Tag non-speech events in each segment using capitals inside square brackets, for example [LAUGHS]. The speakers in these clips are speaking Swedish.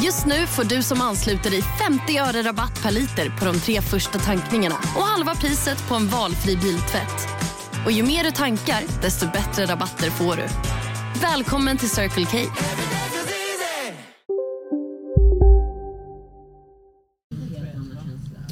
Just nu får du som ansluter dig 50 öre rabatt per liter på de tre första tankningarna och halva priset på en valfri biltvätt. Och ju mer du tankar, desto bättre rabatter får du. Välkommen till Circle K.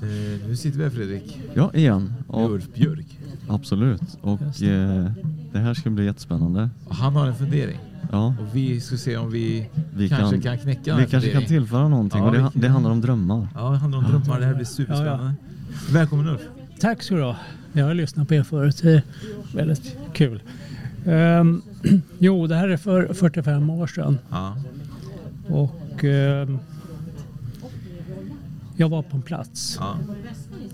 Eh, nu sitter vi här Fredrik. Ja, igen. Och, Ulf Björk. absolut. Och eh, det här ska bli jättespännande. Och han har en fundering. Ja, Och vi ska se om vi, vi kanske kan, kan, knäcka vi kanske kan tillföra någonting. Ja, och det, det handlar om drömmar. Ja, det handlar om drömmar. Det här blir superspännande. Välkommen Ulf. Tack så du ha. Jag har lyssnat på er förut. Det är väldigt kul. Ehm, [CLEARS THROAT] jo, det här är för 45 år sedan. Ja. Och ehm, jag var på en plats Ja.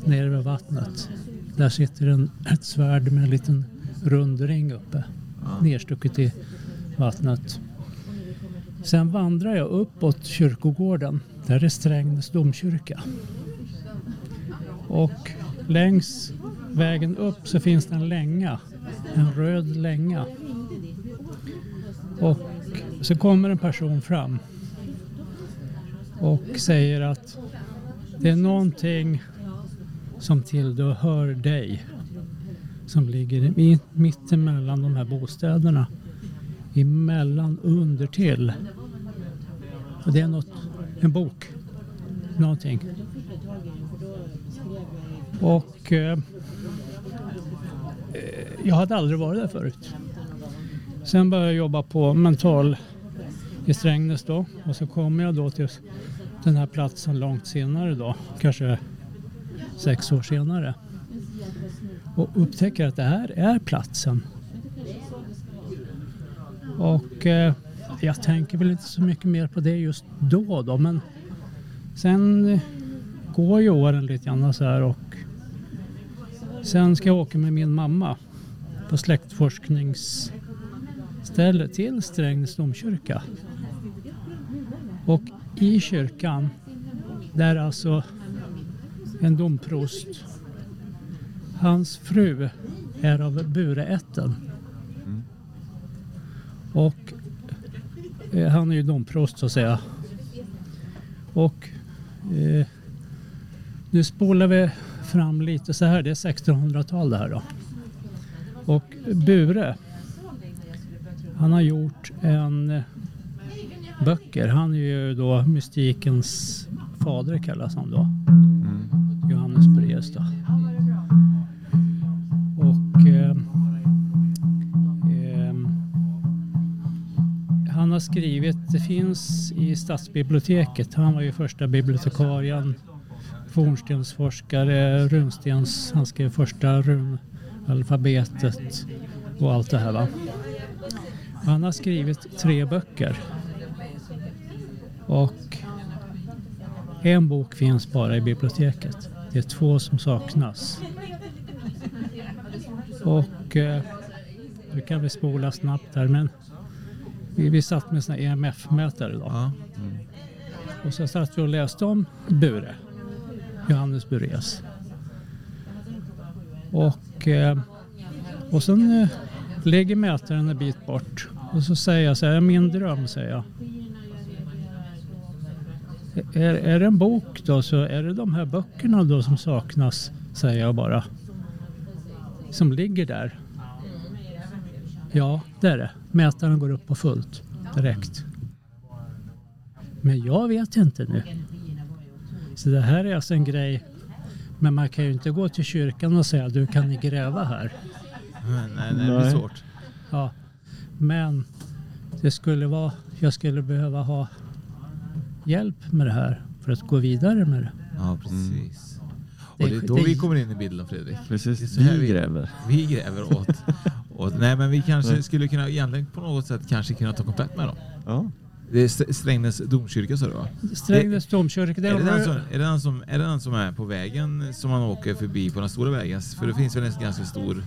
nere vid vattnet. Där sitter en, ett svärd med en liten rund ring uppe. Nerstucket i vattnet. Sen vandrar jag uppåt kyrkogården. Där är Strängnäs domkyrka. Och längs vägen upp så finns det en länga. En röd länga. Och så kommer en person fram och säger att det är någonting som tillhör dig som ligger i- mitt emellan de här bostäderna. Emellan under till. Och det är något, en bok. Någonting. Och eh, jag hade aldrig varit där förut. Sen började jag jobba på mental i Strängnäs då. Och så kom jag då till den här platsen långt senare då. Kanske sex år senare. Och upptäcker att det här är platsen. Och eh, jag tänker väl inte så mycket mer på det just då då. Men sen eh, går ju åren lite grann så här och sen ska jag åka med min mamma på släktforskningsställe till Strängnäs domkyrka. Och i kyrkan, där alltså en domprost, hans fru är av Bureätten. Och eh, han är ju domprost så att säga. Och eh, nu spolar vi fram lite så här, det är 1600-tal det här då. Och Bure, han har gjort en eh, böcker. Han är ju då mystikens fader kallas han då. Har skrivit, det finns i stadsbiblioteket, han var ju första bibliotekarien, fornstensforskare, runstens, han skrev första runalfabetet och allt det här va. Han har skrivit tre böcker. Och en bok finns bara i biblioteket. Det är två som saknas. Och eh, nu kan vi spola snabbt här men vi, vi satt med såna EMF-mätare då. Ja. Och så satt vi och läste om Bure. Johannes Bureus. Och, eh, och sen eh, ligger mätaren en bit bort. Och så säger jag så här, min dröm säger jag. Är, är det en bok då så är det de här böckerna då som saknas, säger jag bara. Som ligger där. Ja, det är det. Mätaren går upp på fullt direkt. Men jag vet inte nu. Så det här är alltså en grej. Men man kan ju inte gå till kyrkan och säga du kan ni gräva här. Nej, nej, det blir svårt. Ja. Men det skulle vara, jag skulle behöva ha hjälp med det här för att gå vidare med det. Ja, precis. Det Och det är då det vi kommer in i bilden Fredrik. Det är Precis, så här vi gräver. Vi gräver åt. Åt nej men vi kanske skulle kunna egentligen på något sätt kanske kunna ta kontakt med dem. Ja. Det är Strängnäs domkyrka sa du va? Strängnäs domkyrka. Det är, det den som, är, det den som, är det den som är på vägen som man åker förbi på den stora vägen? För det finns väl en ganska stor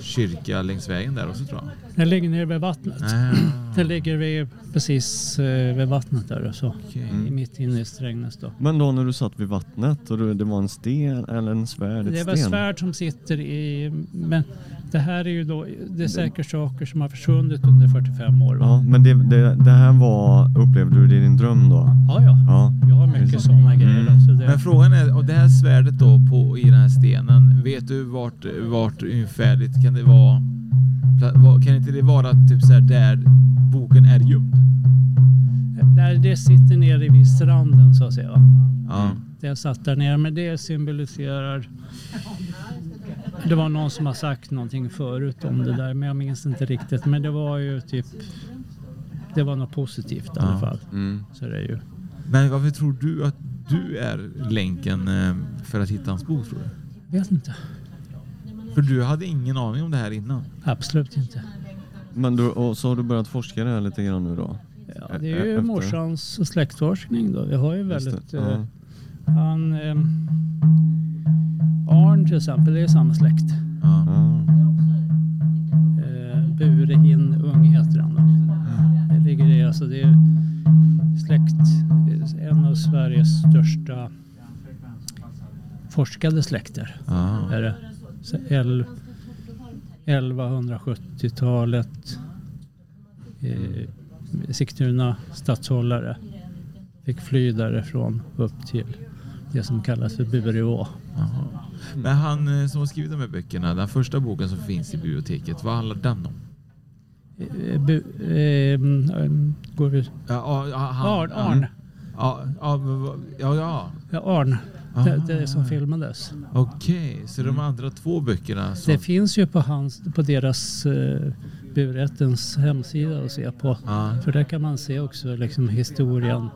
kyrka längs vägen där också tror jag. Den ligger nere vid vattnet. Ah. Den ligger vid, precis eh, vid vattnet där så. Okay. Mm. Mitt inne i Strängnäs då. Men då när du satt vid vattnet och det var en sten eller en svärd? Det var svärd som sitter i... Men det här är ju då, det är säkert saker som har försvunnit under 45 år. Va? Ja, men det, det, det, här var, upplevde du det i din dröm då? Ja, ja. ja. Jag har mycket sådana grejer. Mm. Så det... Men frågan är, och det här svärdet då på, i den här stenen, vet du vart, vart ungefärligt kan det vara? Kan inte det vara typ så här där boken är gömd? Där det sitter nere vid stranden så att säga. Ja. Det satt där nere, men det symboliserar det var någon som har sagt någonting förut om det där men jag minns inte riktigt. Men det var ju typ det var något positivt i alla fall. Mm. Så det är ju. Men varför tror du att du är länken eh, för att hitta hans bok tror du? Vet inte. För du hade ingen aning om det här innan? Absolut inte. Men du, och så har du börjat forska det här lite grann nu då? Ja, det är ju Efter... morsans släktforskning då. Vi har ju väldigt... Eh, han... Eh, Arn till exempel, det är samma släkt. Ja. Eh, Burehin Ung heter. Då. Det ligger i, alltså det är släkt, en av Sveriges största forskade släkter. Ja. Är det. 1170-talet. Eh, Sigtuna stadshållare fick fly därifrån upp till det som kallas för Bureå. Men han eh, som har skrivit de här böckerna, den första boken som finns i biblioteket, vad handlar den om? Eh, bu, eh, går vi... Ja, han, Arn. Ja, ja, ja. ja Arn. Det, det som filmades. Okej, okay, så de mm. andra två böckerna? Som... Det finns ju på, hans, på deras uh, burrättens hemsida att se på. Ah. För där kan man se också liksom historien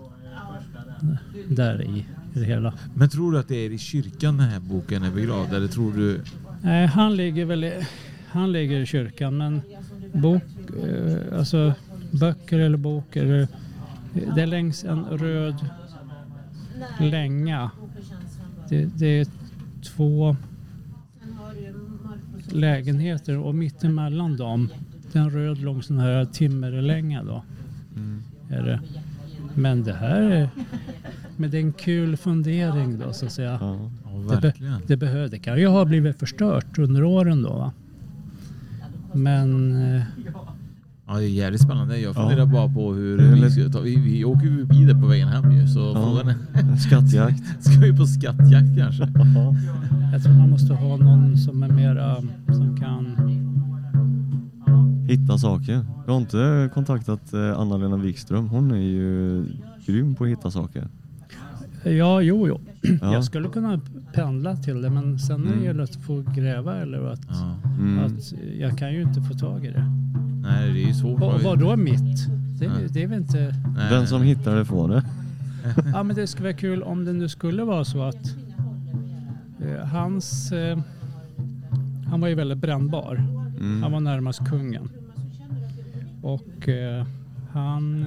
där i det hela. Men tror du att det är i kyrkan den här boken är begravd eller tror du? Nej, han ligger väl i, han ligger i kyrkan men bok, eh, alltså böcker eller bok eller det är längs en röd länga. Det, det är två lägenheter och mittemellan dem det är en röd lång sån här timmerlänga då. Mm. Är det. Men det här är men det är en kul fundering då så att säga. Ja, det, be, det, behöver, det kan ju ha blivit förstört under åren då. Va? Men... Eh, ja, det är jävligt spännande. Jag funderar ja. bara på hur vi, ska ta, vi, vi åker ju förbi det på vägen hem ju. Så ja. frågan är... Skattjakt. [LAUGHS] ska vi på skattjakt kanske? Jag tror man måste ha någon som är mera, som kan... Hitta saker. Du har inte kontaktat eh, Anna-Lena Wikström. Hon är ju grym på att hitta saker. Ja, jo, jo. Ja. Jag skulle kunna pendla till det men sen mm. när det gäller att få gräva eller att, ja. mm. att jag kan ju inte få tag i det. Nej, det är ju svårt. Och, vadå mitt? Det, det är väl inte... Nej. Den som hittar det får det. ja, men det skulle vara kul om det nu skulle vara så att eh, hans... Eh, han var ju väldigt brännbar. Mm. Han var närmast kungen. Och eh, han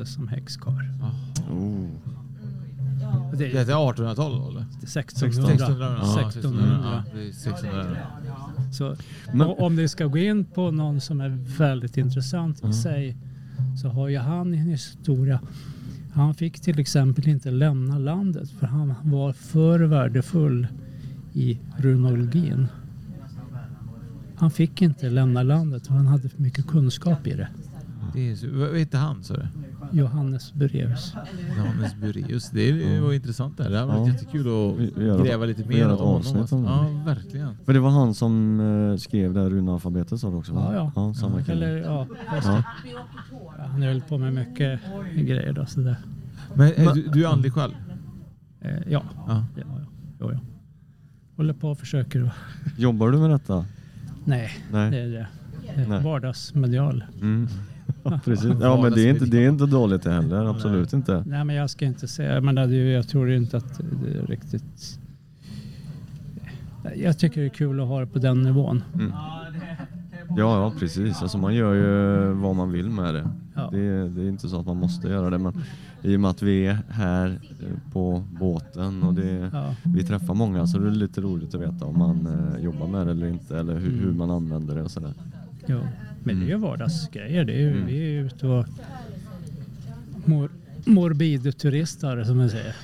Han brändes som häxkar. Oh. Det, det är 1800-tal eller? 1600. 1600. 1600. 1600. Så, Men, om det ska gå in på någon som är väldigt intressant i sig så har ju han en historia. Han fick till exempel inte lämna landet för han var för värdefull i runologin. Han fick inte lämna landet för han hade för mycket kunskap i det. Det är, så- vad heter han sa du? Johannes Bureus. Johannes Bureus. Det är- var intressant det här. Det hade varit Ja. jättekul att gräva lite mer om honom. om. Ja, verkligen. För det var han som eh, skrev det här runalfabetet sa du också va? Ja, ja. ja samma kille. Eller ja, Ja. Ja, han höll på med mycket grejer då. Så det, Men är du, du är andlig själv? eh, ja, Ja. ja, ja. Jo, ja. Håller på och försöker. Jobbar du med detta? Nej, Nej. det är det. Nej. vardagsmedial. Mm. Ja, [LAUGHS] precis. Ja, men det är, inte, det är inte dåligt det heller. Absolut inte. Nej, men jag ska inte säga. Men jag tror inte att det är riktigt... Jag tycker det är kul att ha det på den nivån. Mm. Ja, ja, precis. Alltså man gör ju vad man vill med det. Ja. Det, är- det är inte så att man måste göra det. Men i och med att vi är här eh, på båten och det, Ja. vi träffar många så det är lite roligt att veta om man eh, jobbar med det eller inte eller hur, Mm. hur man använder det och sådär. Jo. Men det är ju vardagsgrejer. Det är Mm. Vi är ute och mor, morbidturister som man säger.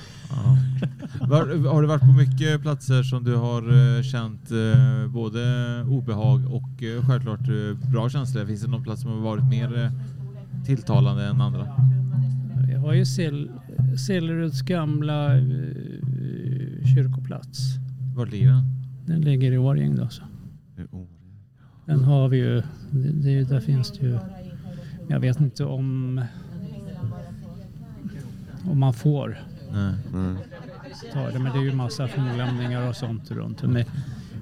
Var, har du varit på mycket platser som du har eh, känt eh, både obehag och eh, självklart eh, bra känslor? Finns det någon plats som har varit mer tilltalande än andra? Jag har ju Silleruds gamla kyrkoplats. Var ligger den? Den ligger i Årjäng då. Så. Det Den har vi ju. Det, det, där finns det ju. Jag vet inte om om man får Nej. Mm. ta det. Men det är ju massa fornlämningar och sånt runt. Men,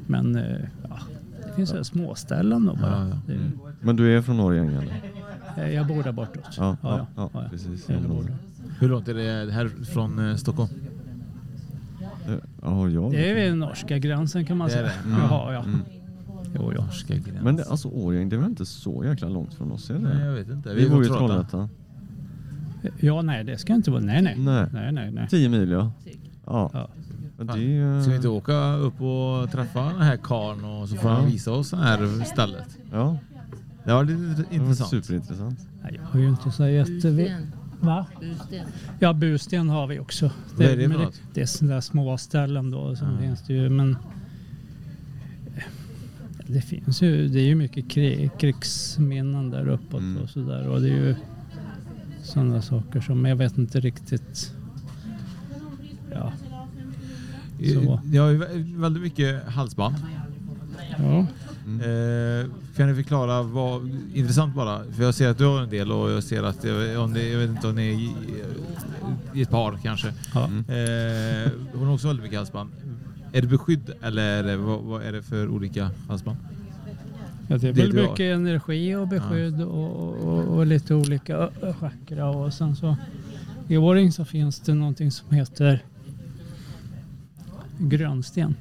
men eh, ja, det finns ja. småställen då bara. Ja, ja. Det är, Men du är från Årjäng eller? eh, jag bor där bortåt. Ja, ja, ja, precis. Bor där. Hur långt är det här från eh, Stockholm? Ja, jag Det är vid norska gränsen kan man Det säga. det? Mm. Jaha, ja. Mm. Jo, ja. Norska gräns. Men det, alltså Årjäng, det är väl inte så jäkla långt från oss? Är det? Nej, jag vet inte. Vi är bor ju i Trollhättan. ja, nej det ska inte vara. Nej, nej. Nej. Nej, nej, nej. 10 mil ja. Ja. Det är. Ska vi inte åka upp och träffa den här karln och så får han Ja. visa oss det här stället? Ja, Det var lite det var intressant. superintressant. Nej, jag har ju inte så jätte... Va? Ja, Busten har vi också. Är det för men något? det är sådana där små ställen då. Sen Ja. finns det ju, men... Det finns ju, det är ju mycket krig, krigsminnen där uppåt Mm. och sådär. Och det är ju sådana saker som jag vet inte riktigt... Ja. Så. Jag har ju vä- väldigt mycket halsband. ja. Eh, kan ni förklara vad, intressant bara, för jag ser att du har en del och jag ser att, jag, om det, jag vet inte om ni är i, i ett par kanske. ja. Eh, hon har också väldigt mycket halsband. Är det beskydd eller är det, vad, vad är det för olika halsband? Ja, det är väl mycket energi och beskydd och, och, och lite olika chakra och sen så i Årjäng så finns det någonting som heter grönsten.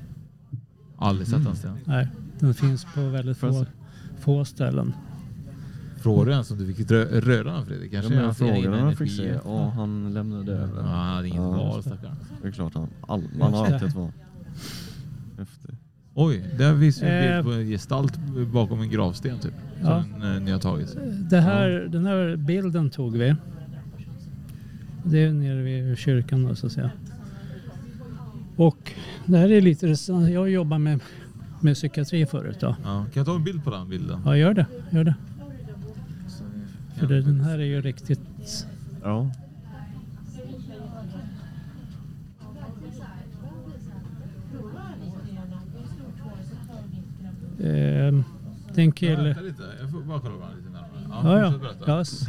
Aldrig sett den stenen. Nej, den finns på väldigt få, få ställen. Frågar du ens om du fick rö- röra den Fredrik? Ja, Kanske men jag frågade om jag fick se. Ja, han lämnade över. Ja, han hade inget Ja, val just stackarn. Det är klart han. All, man har alltid ett val. Oj, där finns ju en Eh. bild på en gestalt bakom en gravsten typ. Ja. Som eh, ni har tagit. Det här, Den här bilden tog vi. Det är nere vid kyrkan då, så att säga. Och det här är lite, jag jobbar med, med psykiatri förut då. Ja. Kan jag ta en bild på den bilden? Ja, gör det. Gör det. För det, den här är ju riktigt... Ja. Eh, det är en kille... Lite, jag får bara kolla lite närmare. Ja, ja. fortsätt berätta. ja. s-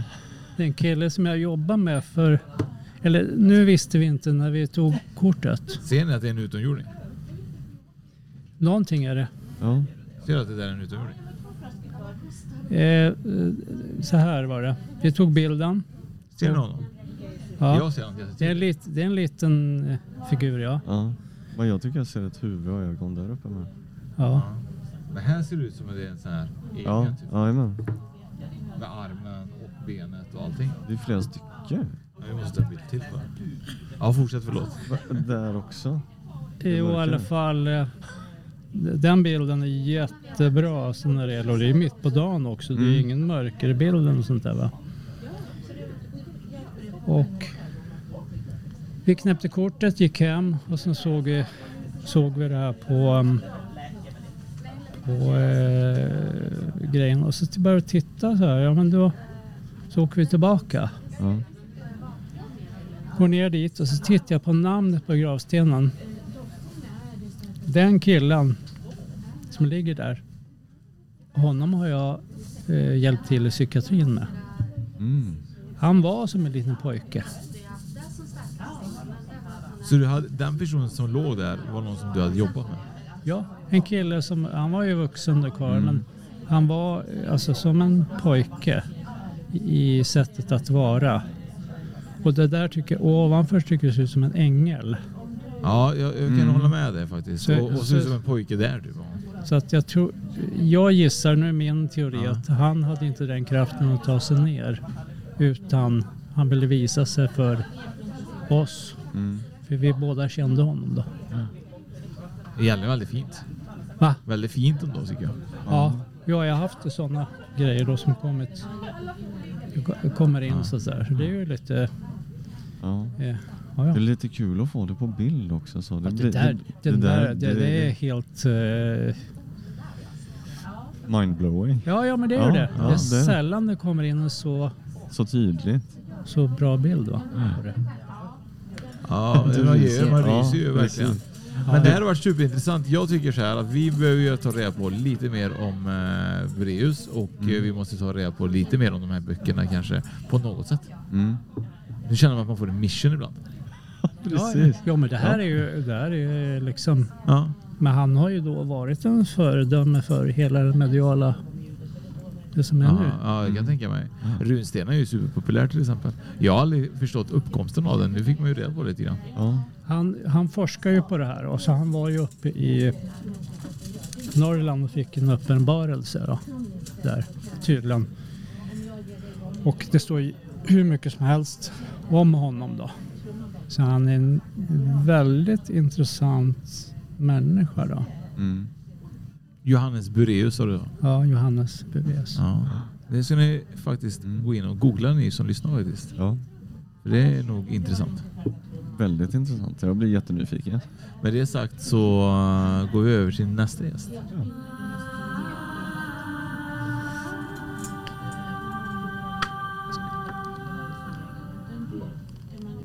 Det är en kille som jag jobbar med för... Eller nu visste vi inte när vi tog kortet. Ser ni att det är en utomjording? Någonting är det. ja. Ser du att det där är en utomjording? Eh, så här var det. Vi tog bilden. Ser ni honom? Ja. Jag ser honom Det, är en lit, det är en liten eh, figur, ja. ja. Men jag tycker jag ser ett huvud och ögon där uppe med. ja. Men här ser det ut som att det är en sån här egen Ja, typ. jajamän. Med armen och benet och allting. Det är flera stycken. Ja, vi måste en bild till på den. Ja, fortsätt förlåt. Där också. Jo, i alla fall. eh, Den bilden är jättebra alltså när det gäller, och det är mitt på dagen också. Det är Mm. ingen mörkerbild eller sånt där va. Och vi knäppte kortet, gick hem och sen såg vi, såg vi det här på, um, på eh, grejen. Och så började vi titta så här. Ja men då så åker vi tillbaka. Ja. Går ner dit och så tittar jag på namnet på gravstenen. Den killen som ligger där. Honom har jag eh, hjälpt till i psykiatrin med. Mm. Han var som en liten pojke. Så du hade, den personen som låg där var någon som du hade jobbat med? Ja, en kille som, han var ju vuxen då karln, men han var alltså som en pojke i sättet att vara. Och det där tycker jag, ovanför tycker jag ser ut som en ängel. Ja, jag, jag kan Mm. hålla med dig faktiskt. Så- och, och så- ut som en pojke där typ. Så att jag tror, jag gissar, nu är min teori, Ja. att han hade inte den kraften att ta sig ner. Utan han ville visa sig för oss. Mm. För vi båda kände honom då. Det gäller väldigt fint. Va? Väldigt fint ändå tycker jag. Ja, ja jag har haft sådana grejer då som kommit, kommer in så där. Så det är ju lite... Ja. Eh, ja, Det är ja. lite kul att få det på bild också. Så Ja, blir- det, där, det, där, det, det är helt... eh, mindblowing. ja, ja, men det är Ja, ju det. ja, det är det- sällan det kommer in en så, Så tydligt. så bra bild. Va? Mm. det. Ja, Du man, ryser. man Ja, ryser ju verkligen. precis. Men det här har varit superintressant. Jag tycker så här att vi behöver ju ta reda på lite mer om eh, Breus och Mm. eh, vi måste ta reda på lite mer om de här böckerna kanske på något sätt. Mm. Nu känner man att man får en mission ibland. [LAUGHS] Precis. Ja, men det här är ju det här är liksom... Ja. Men han har ju då varit en föredöme för hela den mediala... Det som är Ja, nu. ja, jag kan tänka mig. Runstenar är ju superpopulär till exempel. Jag har aldrig förstått uppkomsten av den. Nu fick man ju reda på det lite grann. Ja. Han, han forskar ju på det här och så han var ju uppe i Norrland och fick en uppenbarelse då, där tydligen. Och det står ju hur mycket som helst om honom då. Så han är en väldigt intressant människa då. Mm. Johannes Bureus sa du? Ja, Johannes Beves. Ja. Det ska ni faktiskt gå in och googla ni som lyssnar faktiskt. ja. Det är nog intressant. Väldigt intressant. Jag blir jättenyfiken. Med det sagt så uh, går vi över till nästa gäst.